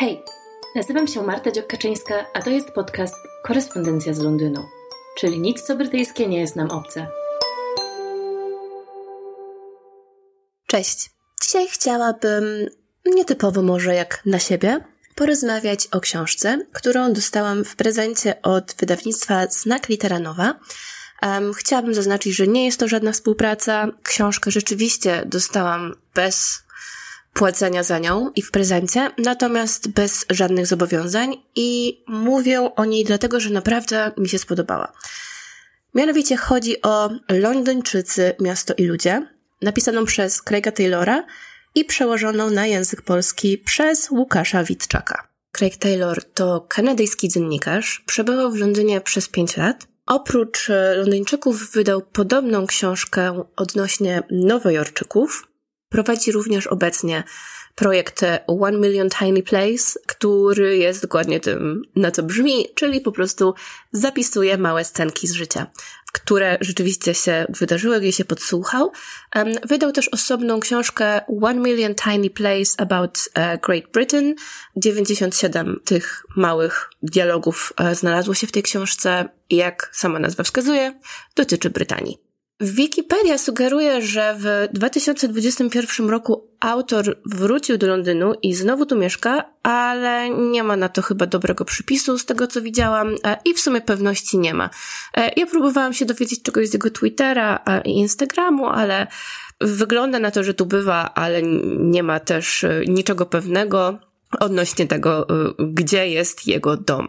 Hej, nazywam się Marta Dziokaczyńska, a to jest podcast Korespondencja z Londynu, czyli nic co brytyjskie nie jest nam obce. Cześć. Dzisiaj chciałabym, nietypowo może jak na siebie, porozmawiać o książce, którą dostałam w prezencie od wydawnictwa Znak Litera Nowa. Um, chciałabym zaznaczyć, że nie jest to żadna współpraca. Książkę rzeczywiście dostałam bez płacenia za nią i w prezencie, natomiast bez żadnych zobowiązań i mówię o niej dlatego, że naprawdę mi się spodobała. Mianowicie chodzi o Londyńczycy, miasto i ludzie, napisaną przez Craiga Taylora i przełożoną na język polski przez Łukasza Witczaka. Craig Taylor to kanadyjski dziennikarz, przebywał w Londynie przez pięć lat. Oprócz Londyńczyków wydał podobną książkę odnośnie Nowojorczyków, Prowadzi również obecnie projekt One Million Tiny Place, który jest dokładnie tym, na co brzmi, czyli po prostu zapisuje małe scenki z życia, które rzeczywiście się wydarzyły, gdzie się podsłuchał. Wydał też osobną książkę One Million Tiny Place about e, Great Britain. 97 tych małych dialogów e, znalazło się w tej książce i jak sama nazwa wskazuje, dotyczy Brytanii. Wikipedia sugeruje, że w 2021 roku autor wrócił do Londynu i znowu tu mieszka, ale nie ma na to chyba dobrego przypisu z tego, co widziałam e, i w sumie pewności nie ma. E, ja próbowałam się dowiedzieć czegoś z jego Twittera i Instagramu, ale wygląda na to, że tu bywa, ale nie ma też e, niczego pewnego odnośnie tego, gdzie jest jego dom.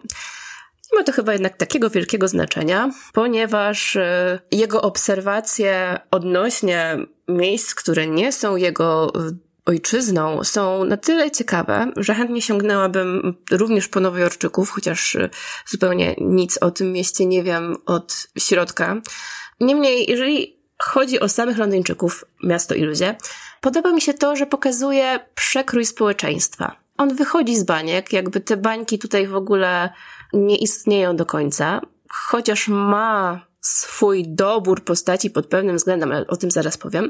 To chyba jednak takiego wielkiego znaczenia, ponieważ e, jego obserwacje odnośnie miejsc, które nie są jego e, ojczyzną, są na tyle ciekawe, że chętnie sięgnęłabym również po Nowojorczyków, chociaż e, zupełnie nic o tym mieście nie wiem od środka. Niemniej, jeżeli chodzi o samych Londyńczyków, miasto i ludzie, podoba mi się to, że pokazuje przekrój społeczeństwa. On wychodzi z baniek, jakby te bańki tutaj w ogóle nie istnieją do końca, chociaż ma swój dobór postaci pod pewnym względem, ale o tym zaraz powiem.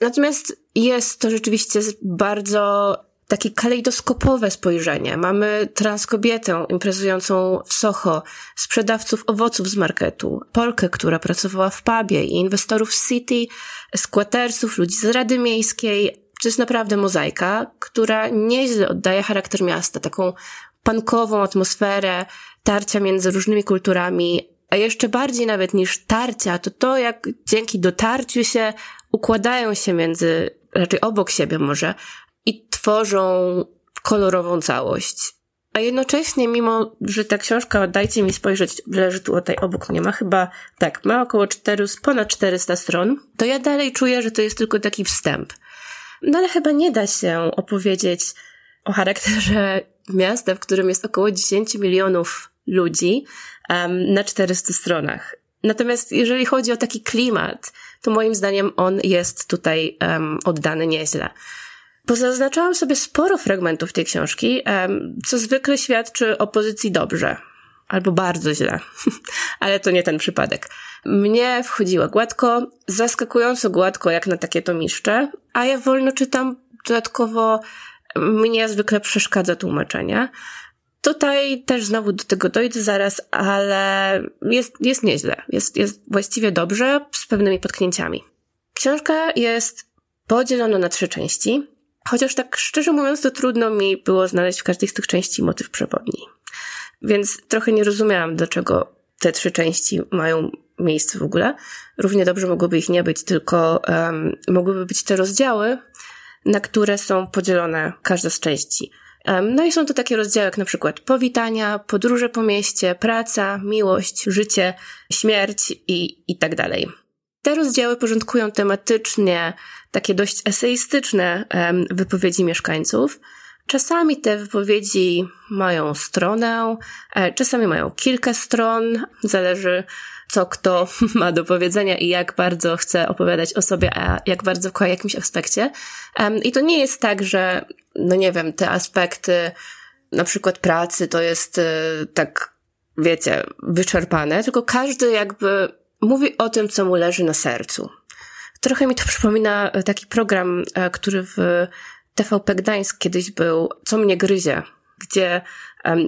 Natomiast jest to rzeczywiście bardzo takie kalejdoskopowe spojrzenie. Mamy transkobietę imprezującą w Soho, sprzedawców owoców z marketu, Polkę, która pracowała w pubie i inwestorów z City, squattersów, ludzi z Rady Miejskiej. To jest naprawdę mozaika, która nieźle oddaje charakter miasta, taką pankową atmosferę tarcia między różnymi kulturami, a jeszcze bardziej nawet niż tarcia, to to, jak dzięki dotarciu się układają się między, raczej obok siebie może, i tworzą kolorową całość. A jednocześnie, mimo że ta książka, dajcie mi spojrzeć, leży tu tutaj obok mnie, ma chyba, tak, ma około 4, ponad 400 stron, to ja dalej czuję, że to jest tylko taki wstęp. No ale chyba nie da się opowiedzieć o charakterze miasta, w którym jest około 10 milionów ludzi um, na 400 stronach. Natomiast jeżeli chodzi o taki klimat, to moim zdaniem on jest tutaj um, oddany nieźle. Pozaznaczałam sobie sporo fragmentów tej książki, um, co zwykle świadczy o pozycji dobrze. Albo bardzo źle. Ale to nie ten przypadek. Mnie wchodziła gładko, zaskakująco gładko jak na takie tomiszcze, a ja wolno czytam dodatkowo mnie zwykle przeszkadza tłumaczenie. Tutaj też znowu do tego dojdę zaraz, ale jest, jest nieźle. Jest, jest właściwie dobrze, z pewnymi potknięciami. Książka jest podzielona na trzy części, chociaż tak szczerze mówiąc, to trudno mi było znaleźć w każdej z tych części motyw przewodni. Więc trochę nie rozumiałam, dlaczego te trzy części mają miejsce w ogóle. Równie dobrze mogłoby ich nie być, tylko um, mogłyby być te rozdziały, na które są podzielone każda z części. No i są to takie rozdziały jak na przykład powitania, podróże po mieście, praca, miłość, życie, śmierć i, i tak dalej. Te rozdziały porządkują tematycznie takie dość eseistyczne wypowiedzi mieszkańców. Czasami te wypowiedzi mają stronę, e, czasami mają kilka stron, zależy co kto ma do powiedzenia i jak bardzo chce opowiadać o sobie, a jak bardzo w jakimś aspekcie. I to nie jest tak, że, no nie wiem, te aspekty na przykład pracy to jest y, tak, wiecie, wyczerpane, tylko każdy jakby mówi o tym, co mu leży na sercu. Trochę mi to przypomina taki program, e, który w TVP Gdańsk kiedyś był Co mnie gryzie gdzie um,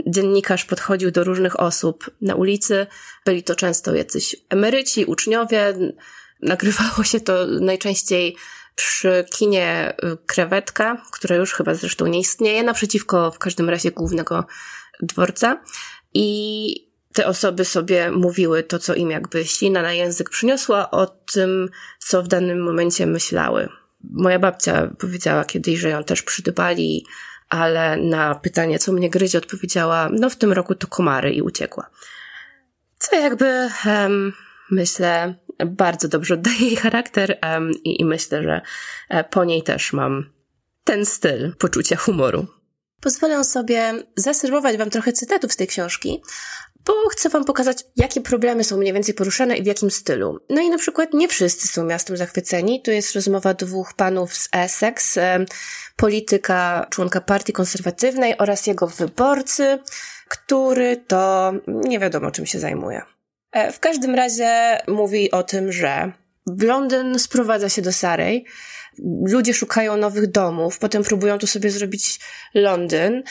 dziennikarz podchodził do różnych osób na ulicy. Byli to często jacyś emeryci, uczniowie. Nagrywało się to najczęściej przy kinie y, Krewetka, które już chyba zresztą nie istnieje, naprzeciwko w każdym razie głównego dworca. I te osoby sobie mówiły to, co im jakby ślina na język przyniosła o tym, co w danym momencie myślały. Moja babcia powiedziała kiedyś, że ją też przydybali, ale na pytanie, co mnie gryzie, odpowiedziała, no w tym roku to komary i uciekła. Co jakby, um, myślę, bardzo dobrze oddaje jej charakter um, i, i myślę, że e, po niej też mam ten styl poczucia humoru. Pozwolę sobie zaserwować Wam trochę cytatów z tej książki, bo chcę Wam pokazać, jakie problemy są mniej więcej poruszane i w jakim stylu. No i na przykład nie wszyscy są miastem zachwyceni. Tu jest rozmowa dwóch panów z Essex, polityka, członka partii konserwatywnej oraz jego wyborcy, który to nie wiadomo czym się zajmuje. E, w każdym razie mówi o tym, że Londyn sprowadza się do Sarej, ludzie szukają nowych domów, potem próbują tu sobie zrobić Londyn,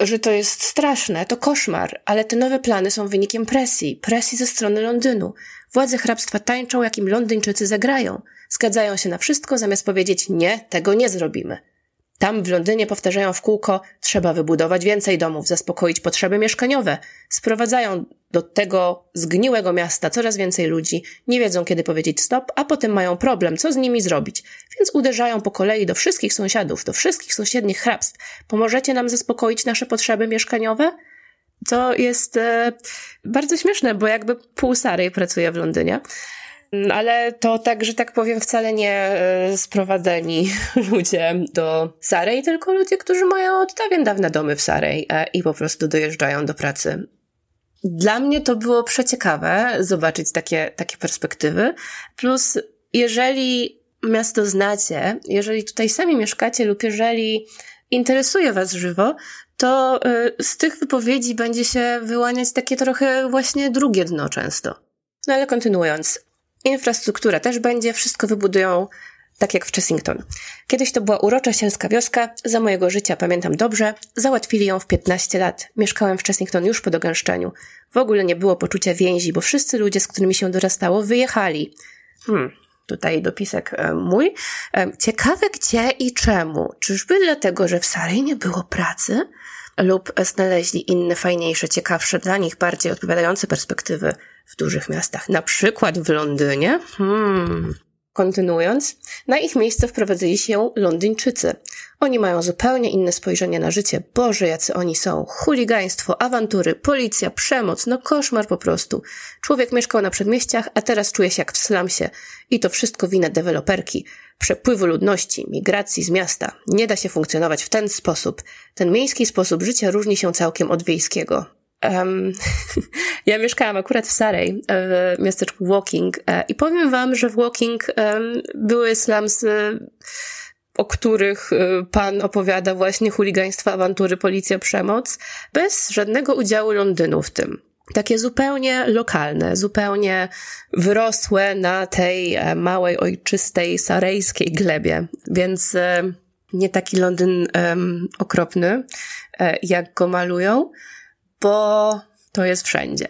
że to jest straszne, to koszmar, ale te nowe plany są wynikiem presji, presji ze strony Londynu. Władze hrabstwa tańczą, jakim Londyńczycy zagrają. Zgadzają się na wszystko, zamiast powiedzieć nie, tego nie zrobimy. Tam w Londynie powtarzają w kółko, trzeba wybudować więcej domów, zaspokoić potrzeby mieszkaniowe. Sprowadzają do tego zgniłego miasta coraz więcej ludzi, nie wiedzą kiedy powiedzieć stop, a potem mają problem, co z nimi zrobić. Więc uderzają po kolei do wszystkich sąsiadów, do wszystkich sąsiednich hrabstw. Pomożecie nam zaspokoić nasze potrzeby mieszkaniowe? To jest e, bardzo śmieszne, bo jakby pół Sary pracuje w Londynie. Mm, ale to tak, że tak powiem, wcale nie e, sprowadzeni ludzie do Sarej, tylko ludzie, którzy mają od dawien dawne domy w Sarej e, i po prostu dojeżdżają do pracy. Dla mnie to było przeciekawe zobaczyć takie, takie perspektywy. Plus, jeżeli miasto znacie, jeżeli tutaj sami mieszkacie lub jeżeli interesuje Was żywo, to e, z tych wypowiedzi będzie się wyłaniać takie trochę właśnie drugie dno często. No ale kontynuując, Infrastruktura też będzie, wszystko wybudują tak jak w Chessington. Kiedyś to była urocza sielska wioska, za mojego życia pamiętam dobrze, załatwili ją w 15 lat. Mieszkałem w Chessington już po dogęszczeniu. W ogóle nie było poczucia więzi, bo wszyscy ludzie, z którymi się dorastało, wyjechali. Hmm, tutaj dopisek e, mój. E, ciekawe gdzie i czemu. Czyżby dlatego, że w Sarej nie było pracy? Lub znaleźli inne, fajniejsze, ciekawsze, dla nich bardziej odpowiadające perspektywy w dużych miastach, na przykład w Londynie. Hmm. Kontynuując, na ich miejsce wprowadzili się Londyńczycy. Oni mają zupełnie inne spojrzenie na życie. Boże, jacy oni są. Chuligaństwo, awantury, policja, przemoc, no koszmar po prostu. Człowiek mieszkał na przedmieściach, a teraz czuje się jak w slumsie. I to wszystko wina deweloperki. Przepływu ludności, migracji z miasta. Nie da się funkcjonować w ten sposób. Ten miejski sposób życia różni się całkiem od wiejskiego. Um, ja mieszkałam akurat w Sarej, w miasteczku Walking e, i powiem wam, że w Walking um, były slumsy, o których e, pan opowiada właśnie chuligaństwa, awantury, policja, przemoc, bez żadnego udziału Londynu w tym. Takie zupełnie lokalne, zupełnie wyrosłe na tej e, małej, ojczystej, sarejskiej glebie. Więc nie taki Londyn um, okropny, jak go malują, bo to jest wszędzie.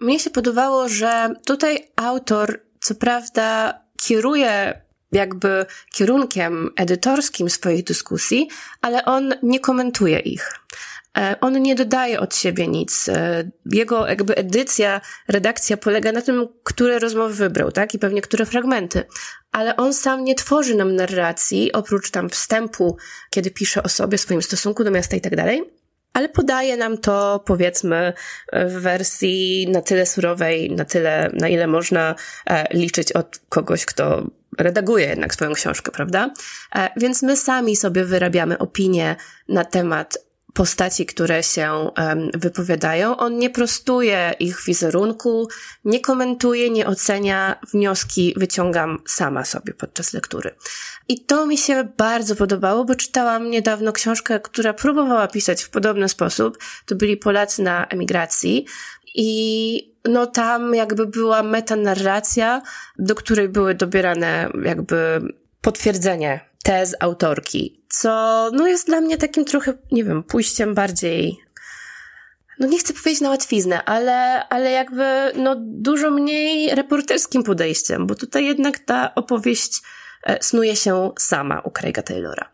Mnie się podobało, że tutaj autor, co prawda, kieruje jakby kierunkiem edytorskim swoich dyskusji, ale on nie komentuje ich. E, on nie dodaje od siebie nic. E, jego jakby edycja, redakcja polega na tym, które rozmowy wybrał, tak? I pewnie które fragmenty. Ale on sam nie tworzy nam narracji, oprócz tam wstępu, kiedy pisze o sobie, swoim stosunku do miasta i tak dalej ale podaje nam to, powiedzmy, w wersji na tyle surowej, na tyle, na ile można e, liczyć od kogoś, kto redaguje jednak swoją książkę, prawda? E, więc my sami sobie wyrabiamy opinię na temat postaci, które się wypowiadają. On nie prostuje ich wizerunku, nie komentuje, nie ocenia, wnioski wyciągam sama sobie podczas lektury. I to mi się bardzo podobało, bo czytałam niedawno książkę, która próbowała pisać w podobny sposób. To byli Polacy na emigracji i no tam jakby była metanarracja, do której były dobierane jakby potwierdzenie tez autorki, co no jest dla mnie takim trochę, nie wiem, pójściem bardziej no nie chcę powiedzieć na łatwiznę, ale, ale jakby no dużo mniej reporterskim podejściem, bo tutaj jednak ta opowieść e, snuje się sama u Craiga Taylora.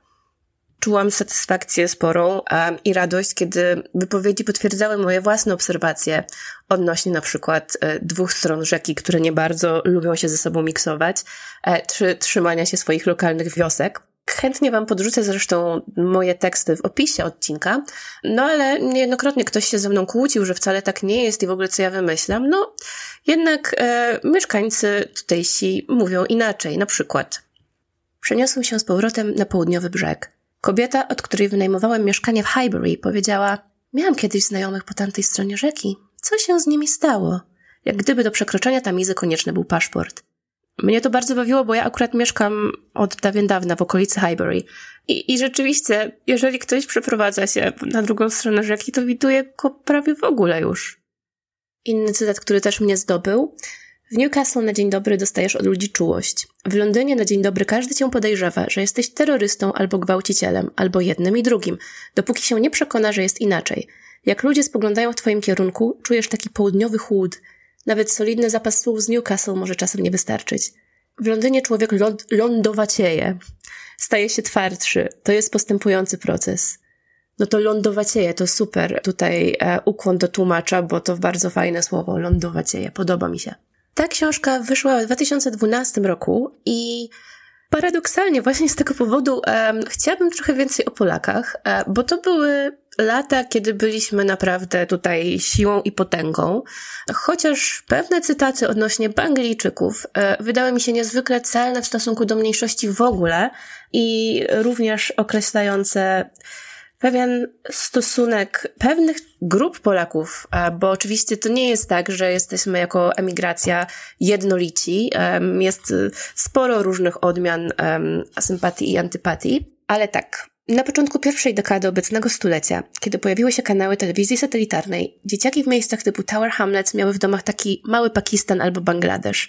Czułam satysfakcję sporą i radość, kiedy wypowiedzi potwierdzały moje własne obserwacje odnośnie na przykład e, dwóch stron rzeki, które nie bardzo lubią się ze sobą miksować, e, czy trzymania się swoich lokalnych wiosek. Chętnie Wam podrzucę zresztą moje teksty w opisie odcinka, no ale niejednokrotnie ktoś się ze mną kłócił, że wcale tak nie jest i w ogóle co ja wymyślam. No, jednak e, mieszkańcy tutejsi mówią inaczej. Na przykład przeniosłem się z powrotem na południowy brzeg. Kobieta, od której wynajmowałem mieszkanie w Highbury, powiedziała: Miałam kiedyś znajomych po tamtej stronie rzeki. Co się z nimi stało? Jak gdyby do przekroczenia tamizy konieczny był paszport. Mnie to bardzo bawiło, bo ja akurat mieszkam od dawien dawna w okolicy Highbury. I, I rzeczywiście, jeżeli ktoś przeprowadza się na drugą stronę rzeki, to widuje go prawie w ogóle już. Inny cytat, który też mnie zdobył. W Newcastle na dzień dobry dostajesz od ludzi czułość. W Londynie na dzień dobry każdy cię podejrzewa, że jesteś terrorystą albo gwałcicielem, albo jednym i drugim, dopóki się nie przekona, że jest inaczej. Jak ludzie spoglądają w twoim kierunku, czujesz taki południowy chłód, nawet solidny zapas słów z Newcastle może czasem nie wystarczyć. W Londynie człowiek ląd lądowacieje. Staje się twardszy. To jest postępujący proces. No to lądowacieje, to super. Tutaj e, ukłon do tłumacza, bo to bardzo fajne słowo, lądowacieje. Podoba mi się. Ta książka wyszła w 2012 roku i paradoksalnie właśnie z tego powodu e, chciałabym trochę więcej o Polakach, e, bo to były lata, kiedy byliśmy naprawdę tutaj siłą i potęgą, chociaż pewne cytaty odnośnie Banglijczyków e, wydały mi się niezwykle celne w stosunku do mniejszości w ogóle i również określające pewien stosunek pewnych grup Polaków, e, bo oczywiście to nie jest tak, że jesteśmy jako emigracja jednolici. Jest sporo różnych odmian sympatii i antypatii, ale tak, na początku pierwszej dekady obecnego stulecia, kiedy pojawiły się kanały telewizji satelitarnej, dzieciaki w miejscach typu Tower Hamlets miały w domach taki mały Pakistan albo Bangladesz.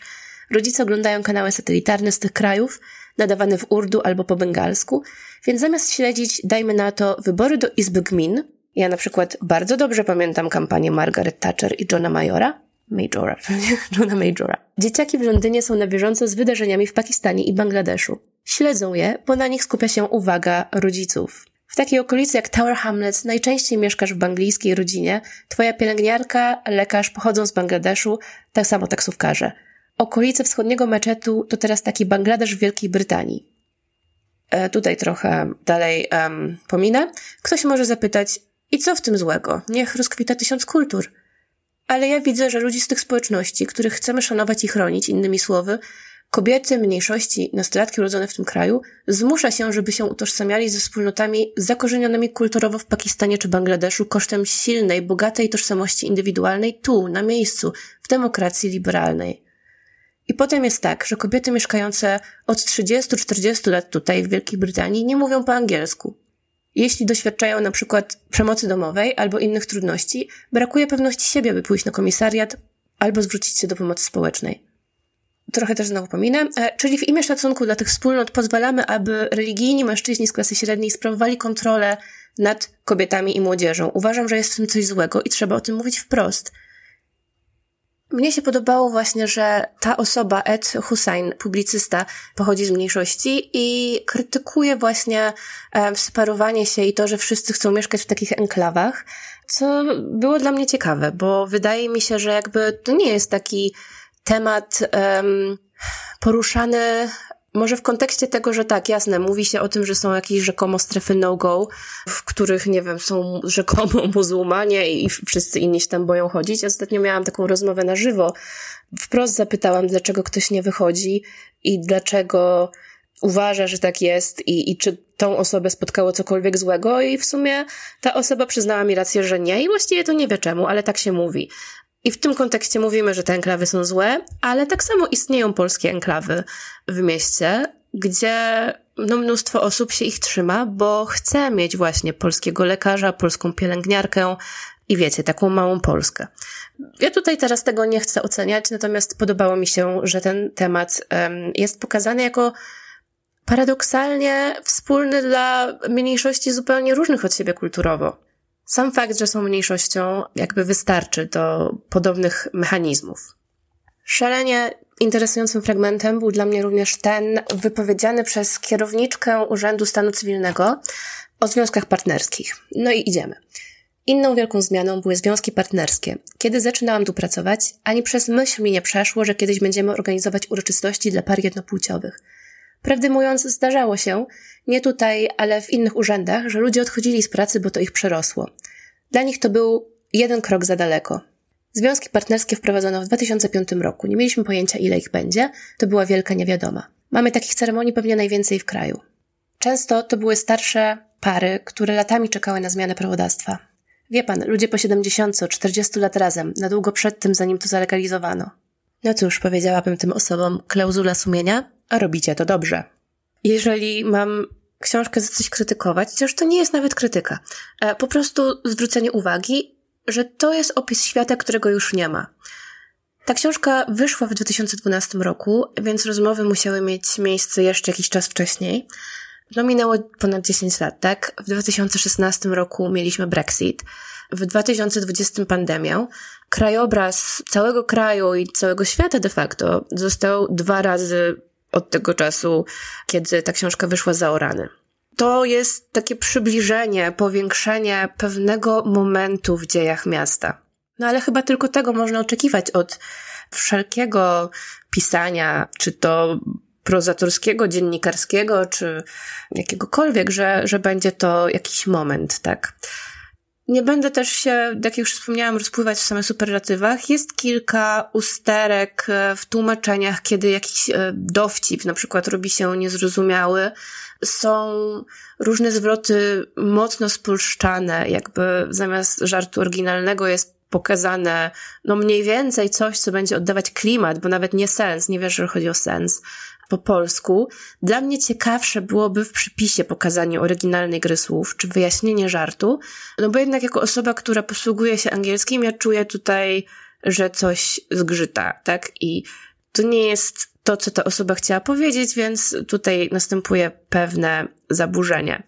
Rodzice oglądają kanały satelitarne z tych krajów, nadawane w urdu albo po bengalsku, więc zamiast śledzić, dajmy na to, wybory do Izby Gmin, ja na przykład bardzo dobrze pamiętam kampanię Margaret Thatcher i Johna Majora, Majora, Johna Majora. Dzieciaki w Londynie są na bieżąco z wydarzeniami w Pakistanie i Bangladeszu. Śledzą je, bo na nich skupia się uwaga rodziców. W takiej okolicy jak Tower Hamlets najczęściej mieszkasz w banglijskiej rodzinie, twoja pielęgniarka, lekarz pochodzą z Bangladeszu, tak samo taksówkarze. Okolice wschodniego meczetu to teraz taki Bangladesz w Wielkiej Brytanii. E, tutaj trochę dalej um, pominę. Ktoś może zapytać, i co w tym złego? Niech rozkwita tysiąc kultur. Ale ja widzę, że ludzi z tych społeczności, których chcemy szanować i chronić, innymi słowy, Kobiety, mniejszości, nastolatki urodzone w tym kraju zmusza się, żeby się utożsamiali ze wspólnotami zakorzenionymi kulturowo w Pakistanie czy Bangladeszu kosztem silnej, bogatej tożsamości indywidualnej tu, na miejscu, w demokracji liberalnej. I potem jest tak, że kobiety mieszkające od 30-40 lat tutaj w Wielkiej Brytanii nie mówią po angielsku. Jeśli doświadczają na przykład przemocy domowej albo innych trudności, brakuje pewności siebie, by pójść na komisariat albo zwrócić się do pomocy społecznej trochę też znowu pominę, e, czyli w imię szacunku dla tych wspólnot pozwalamy, aby religijni mężczyźni z klasy średniej sprawowali kontrolę nad kobietami i młodzieżą. Uważam, że jest w tym coś złego i trzeba o tym mówić wprost. Mnie się podobało właśnie, że ta osoba, Ed Hussein, publicysta, pochodzi z mniejszości i krytykuje właśnie e, sparowanie się i to, że wszyscy chcą mieszkać w takich enklawach, co było dla mnie ciekawe, bo wydaje mi się, że jakby to nie jest taki temat um, poruszany może w kontekście tego, że tak, jasne, mówi się o tym, że są jakieś rzekomo strefy no-go, w których, nie wiem, są rzekomo muzułmanie i wszyscy inni się tam boją chodzić. Ostatnio miałam taką rozmowę na żywo. Wprost zapytałam, dlaczego ktoś nie wychodzi i dlaczego uważa, że tak jest i, i czy tą osobę spotkało cokolwiek złego i w sumie ta osoba przyznała mi rację, że nie i właściwie to nie wie czemu, ale tak się mówi. I w tym kontekście mówimy, że te enklawy są złe, ale tak samo istnieją polskie enklawy w mieście, gdzie no, mnóstwo osób się ich trzyma, bo chce mieć właśnie polskiego lekarza, polską pielęgniarkę i wiecie, taką małą Polskę. Ja tutaj teraz tego nie chcę oceniać, natomiast podobało mi się, że ten temat um, jest pokazany jako paradoksalnie wspólny dla mniejszości zupełnie różnych od siebie kulturowo. Sam fakt, że są mniejszością, jakby wystarczy do podobnych mechanizmów. Szalenie interesującym fragmentem był dla mnie również ten wypowiedziany przez kierowniczkę Urzędu Stanu Cywilnego o związkach partnerskich. No i idziemy. Inną wielką zmianą były związki partnerskie. Kiedy zaczynałam tu pracować, ani przez myśl mi nie przeszło, że kiedyś będziemy organizować uroczystości dla par jednopłciowych. Prawdę mówiąc, zdarzało się, nie tutaj, ale w innych urzędach, że ludzie odchodzili z pracy, bo to ich przerosło. Dla nich to był jeden krok za daleko. Związki partnerskie wprowadzono w 2005 roku. Nie mieliśmy pojęcia, ile ich będzie. To była wielka niewiadoma. Mamy takich ceremonii pewnie najwięcej w kraju. Często to były starsze pary, które latami czekały na zmianę prawodawstwa. Wie pan, ludzie po 70, 40 lat razem, na długo przed tym, zanim to zalegalizowano. No cóż, powiedziałabym tym osobom, klauzula sumienia, a robicie to dobrze. Jeżeli mam książkę za coś krytykować, chociaż to nie jest nawet krytyka, e, po prostu zwrócenie uwagi, że to jest opis świata, którego już nie ma. Ta książka wyszła w 2012 roku, więc rozmowy musiały mieć miejsce jeszcze jakiś czas wcześniej. No minęło ponad 10 lat, tak? W 2016 roku mieliśmy Brexit, w 2020 pandemię. Krajobraz całego kraju i całego świata de facto został dwa razy od tego czasu, kiedy ta książka wyszła zaorany. To jest takie przybliżenie, powiększenie pewnego momentu w dziejach miasta. No ale chyba tylko tego można oczekiwać od wszelkiego pisania, czy to prozatorskiego, dziennikarskiego, czy jakiegokolwiek, że, że będzie to jakiś moment, tak. Nie będę też się, jak już wspomniałam, rozpływać w samych superlatywach. Jest kilka usterek e, w tłumaczeniach, kiedy jakiś e, dowcip na przykład robi się niezrozumiały. Są różne zwroty mocno spolszczane, jakby zamiast żartu oryginalnego jest pokazane, no mniej więcej coś, co będzie oddawać klimat, bo nawet nie sens, nie wiesz, że chodzi o sens, po polsku, dla mnie ciekawsze byłoby w przypisie pokazanie oryginalnej gry słów, czy wyjaśnienie żartu, no bo jednak jako osoba, która posługuje się angielskim, ja czuję tutaj, że coś zgrzyta, tak? I to nie jest to, co ta osoba chciała powiedzieć, więc tutaj następuje pewne zaburzenie.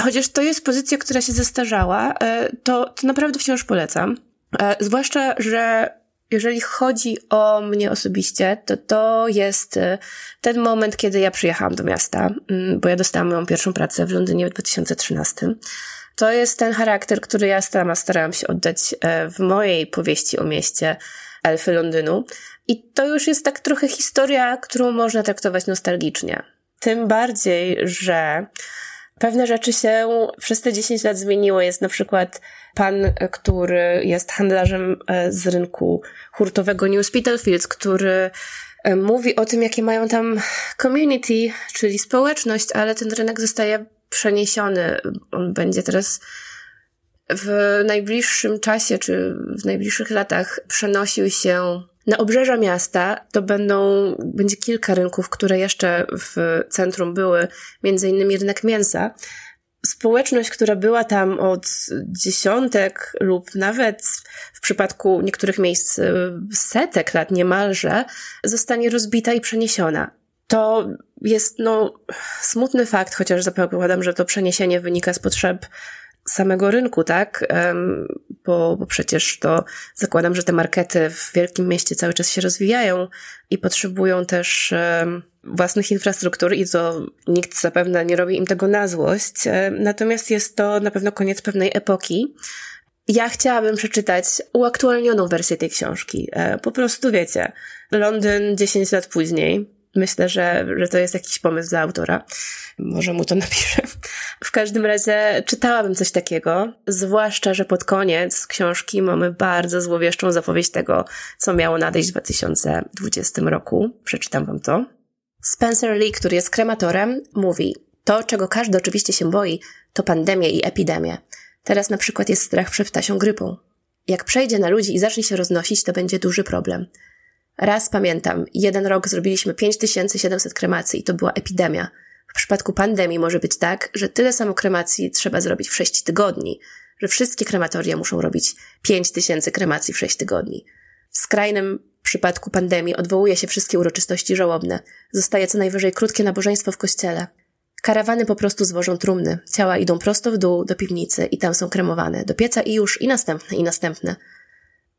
Chociaż to jest pozycja, która się zestarzała, e, to, to naprawdę wciąż polecam. E, zwłaszcza, że jeżeli chodzi o mnie osobiście, to to jest e, ten moment, kiedy ja przyjechałam do miasta, mm, bo ja dostałam moją pierwszą pracę w Londynie w 2013. To jest ten charakter, który ja sama starałam się oddać e, w mojej powieści o mieście Elfy Londynu. I to już jest tak trochę historia, którą można traktować nostalgicznie. Tym bardziej, że Pewne rzeczy się przez te 10 lat zmieniło. Jest na przykład pan, który jest handlarzem e, z rynku hurtowego New Spitalfields, który e, mówi o tym, jakie mają tam community, czyli społeczność, ale ten rynek zostaje przeniesiony. On będzie teraz w najbliższym czasie, czy w najbliższych latach przenosił się na obrzeża miasta to będą, będzie kilka rynków, które jeszcze w centrum były, między innymi rynek mięsa. Społeczność, która była tam od dziesiątek lub nawet w przypadku niektórych miejsc setek lat niemalże, zostanie rozbita i przeniesiona. To jest no, smutny fakt, chociaż zakładam, że to przeniesienie wynika z potrzeb samego rynku, tak? Bo, bo przecież to zakładam, że te markety w wielkim mieście cały czas się rozwijają i potrzebują też własnych infrastruktur i to nikt zapewne nie robi im tego na złość. Natomiast jest to na pewno koniec pewnej epoki. Ja chciałabym przeczytać uaktualnioną wersję tej książki. E, po prostu wiecie, Londyn 10 lat później, Myślę, że, że to jest jakiś pomysł dla autora. Może mu to napiszę. W każdym razie czytałabym coś takiego, zwłaszcza, że pod koniec książki mamy bardzo złowieszczą zapowiedź tego, co miało nadejść w 2020 roku. Przeczytam wam to. Spencer Lee, który jest krematorem, mówi: To, czego każdy oczywiście się boi, to pandemie i epidemie. Teraz na przykład jest strach przed ptasią grypą. Jak przejdzie na ludzi i zacznie się roznosić, to będzie duży problem. Raz pamiętam, jeden rok zrobiliśmy 5700 kremacji i to była epidemia. W przypadku pandemii może być tak, że tyle samo kremacji trzeba zrobić w 6 tygodni, że wszystkie krematoria muszą robić 5000 kremacji w 6 tygodni. W skrajnym przypadku pandemii odwołuje się wszystkie uroczystości żałobne. Zostaje co najwyżej krótkie nabożeństwo w kościele. Karawany po prostu zwożą trumny. Ciała idą prosto w dół do piwnicy i tam są kremowane. Do pieca i już, i następne, i następne.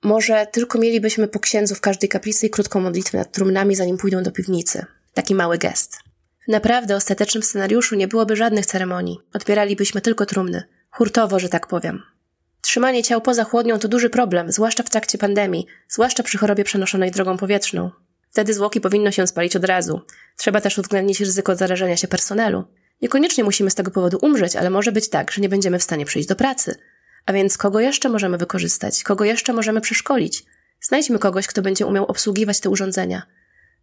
Może tylko mielibyśmy po księdzu w każdej kaplicy i krótką modlitwę nad trumnami, zanim pójdą do piwnicy. Taki mały gest. Naprawdę ostatecznym scenariuszu nie byłoby żadnych ceremonii. Odbieralibyśmy tylko trumny. Hurtowo, że tak powiem. Trzymanie ciał poza chłodnią to duży problem, zwłaszcza w trakcie pandemii, zwłaszcza przy chorobie przenoszonej drogą powietrzną. Wtedy zwłoki powinno się spalić od razu. Trzeba też uwzględnić ryzyko zarażenia się personelu. Niekoniecznie musimy z tego powodu umrzeć, ale może być tak, że nie będziemy w stanie przyjść do pracy. A więc kogo jeszcze możemy wykorzystać? Kogo jeszcze możemy przeszkolić? Znajdźmy kogoś, kto będzie umiał obsługiwać te urządzenia.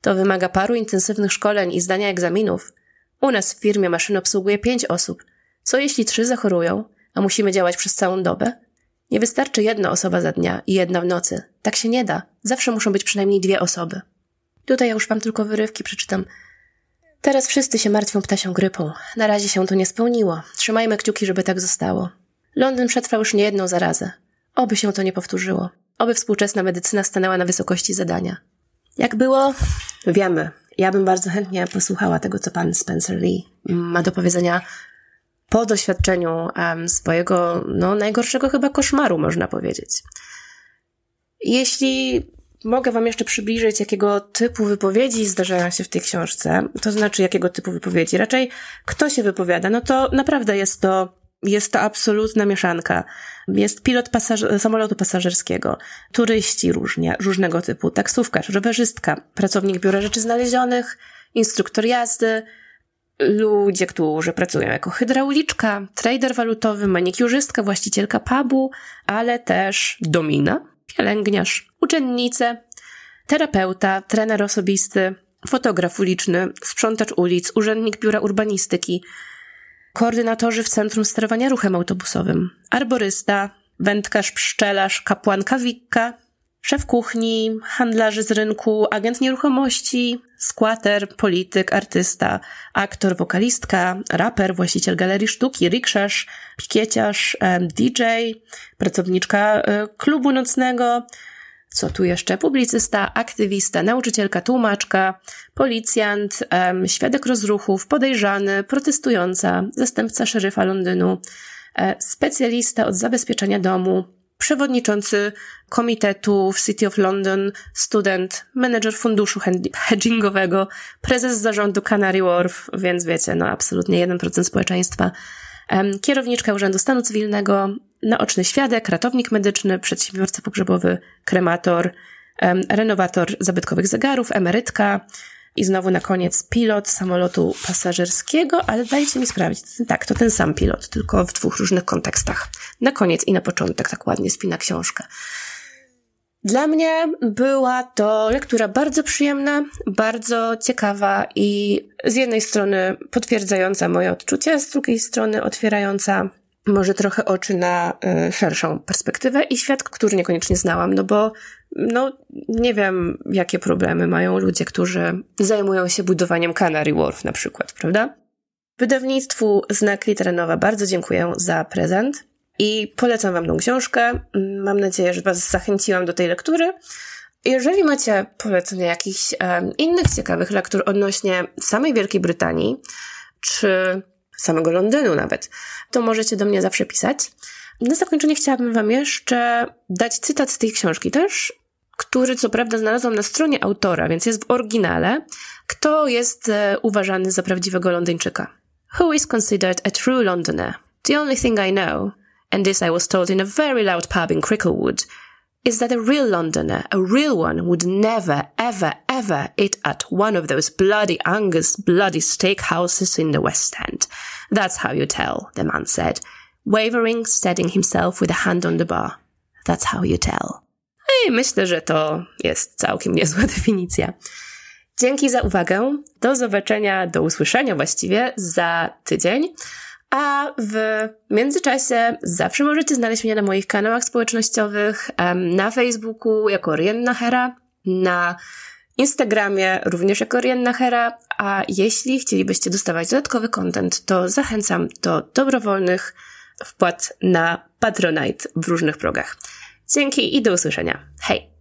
To wymaga paru intensywnych szkoleń i zdania egzaminów. U nas w firmie maszyn obsługuje pięć osób. Co jeśli trzy zachorują, a musimy działać przez całą dobę? Nie wystarczy jedna osoba za dnia i jedna w nocy. Tak się nie da. Zawsze muszą być przynajmniej dwie osoby. Tutaj ja już wam tylko wyrywki przeczytam. Teraz wszyscy się martwią ptasią grypą. Na razie się to nie spełniło. Trzymajmy kciuki, żeby tak zostało. Londyn przetrwał już niejedną zarazę. Oby się to nie powtórzyło. Oby współczesna medycyna stanęła na wysokości zadania. Jak było? Wiemy. Ja bym bardzo chętnie posłuchała tego, co pan Spencer Lee ma do powiedzenia po doświadczeniu um, swojego, no, najgorszego chyba koszmaru, można powiedzieć. Jeśli mogę Wam jeszcze przybliżyć, jakiego typu wypowiedzi zdarzają się w tej książce, to znaczy jakiego typu wypowiedzi. Raczej kto się wypowiada, no to naprawdę jest to jest to absolutna mieszanka. Jest pilot pasaż- samolotu pasażerskiego, turyści różnie, różnego typu, taksówkarz, rowerzystka, pracownik biura rzeczy znalezionych, instruktor jazdy, ludzie, którzy pracują jako hydrauliczka, trader walutowy, manikiurzystka, właścicielka pubu, ale też domina, pielęgniarz, uczennice, terapeuta, trener osobisty, fotograf uliczny, sprzątacz ulic, urzędnik biura urbanistyki, koordynatorzy w Centrum Sterowania Ruchem Autobusowym, arborysta, wędkarz, pszczelarz, kapłanka wikka, szef kuchni, handlarzy z rynku, agent nieruchomości, skwater, polityk, artysta, aktor, wokalistka, raper, właściciel galerii sztuki, rikszarz, pikieciarz, DJ, pracowniczka e, klubu nocnego, co tu jeszcze? Publicysta, aktywista, nauczycielka, tłumaczka, policjant, um, świadek rozruchów, podejrzany, protestująca, zastępca szeryfa Londynu, e, specjalista od zabezpieczenia domu, przewodniczący komitetu w City of London, student, menedżer funduszu hedgingowego, prezes zarządu Canary Wharf, więc wiecie, no absolutnie 1% społeczeństwa, kierowniczka Urzędu Stanu Cywilnego, naoczny świadek, ratownik medyczny, przedsiębiorca pogrzebowy, kremator, renowator zabytkowych zegarów, emerytka, i znowu na koniec pilot samolotu pasażerskiego, ale dajcie mi sprawdzić. Tak, to ten sam pilot, tylko w dwóch różnych kontekstach. Na koniec i na początek tak ładnie spina książkę. Dla mnie była to lektura bardzo przyjemna, bardzo ciekawa i z jednej strony potwierdzająca moje odczucia, z drugiej strony otwierająca może trochę oczy na y, szerszą perspektywę i świat, który niekoniecznie znałam, no bo no nie wiem, jakie problemy mają ludzie, którzy zajmują się budowaniem Canary Wharf na przykład, prawda? Wydawnictwu Znak Literenowa bardzo dziękuję za prezent i polecam Wam tą książkę. Mam nadzieję, że Was zachęciłam do tej lektury. Jeżeli macie polecenia jakichś um, innych ciekawych lektur odnośnie samej Wielkiej Brytanii, czy samego Londynu nawet, to możecie do mnie zawsze pisać. Na zakończenie chciałabym Wam jeszcze dać cytat z tej książki też, który co prawda znalazłam na stronie autora, więc jest w oryginale. Kto jest e, uważany za prawdziwego Londyńczyka? Who is considered a true Londoner? The only thing I know, and this I was told in a very loud pub in Cricklewood, is that a real Londoner, a real one, would never, ever, ever eat at one of those bloody Angus bloody steakhouses in the West End. That's how you tell, the man said, wavering, steadying himself with a hand on the bar. That's how you tell. I myślę, że to jest całkiem niezła definicja. Dzięki za uwagę. Do zobaczenia, do usłyszenia właściwie za tydzień. A w międzyczasie zawsze możecie znaleźć mnie na moich kanałach społecznościowych, na Facebooku jako Rienna Hera, na Instagramie również jako Rienna Hera, a jeśli chcielibyście dostawać dodatkowy content, to zachęcam do dobrowolnych wpłat na Patronite w różnych progach. Dzięki i do usłyszenia. Hej!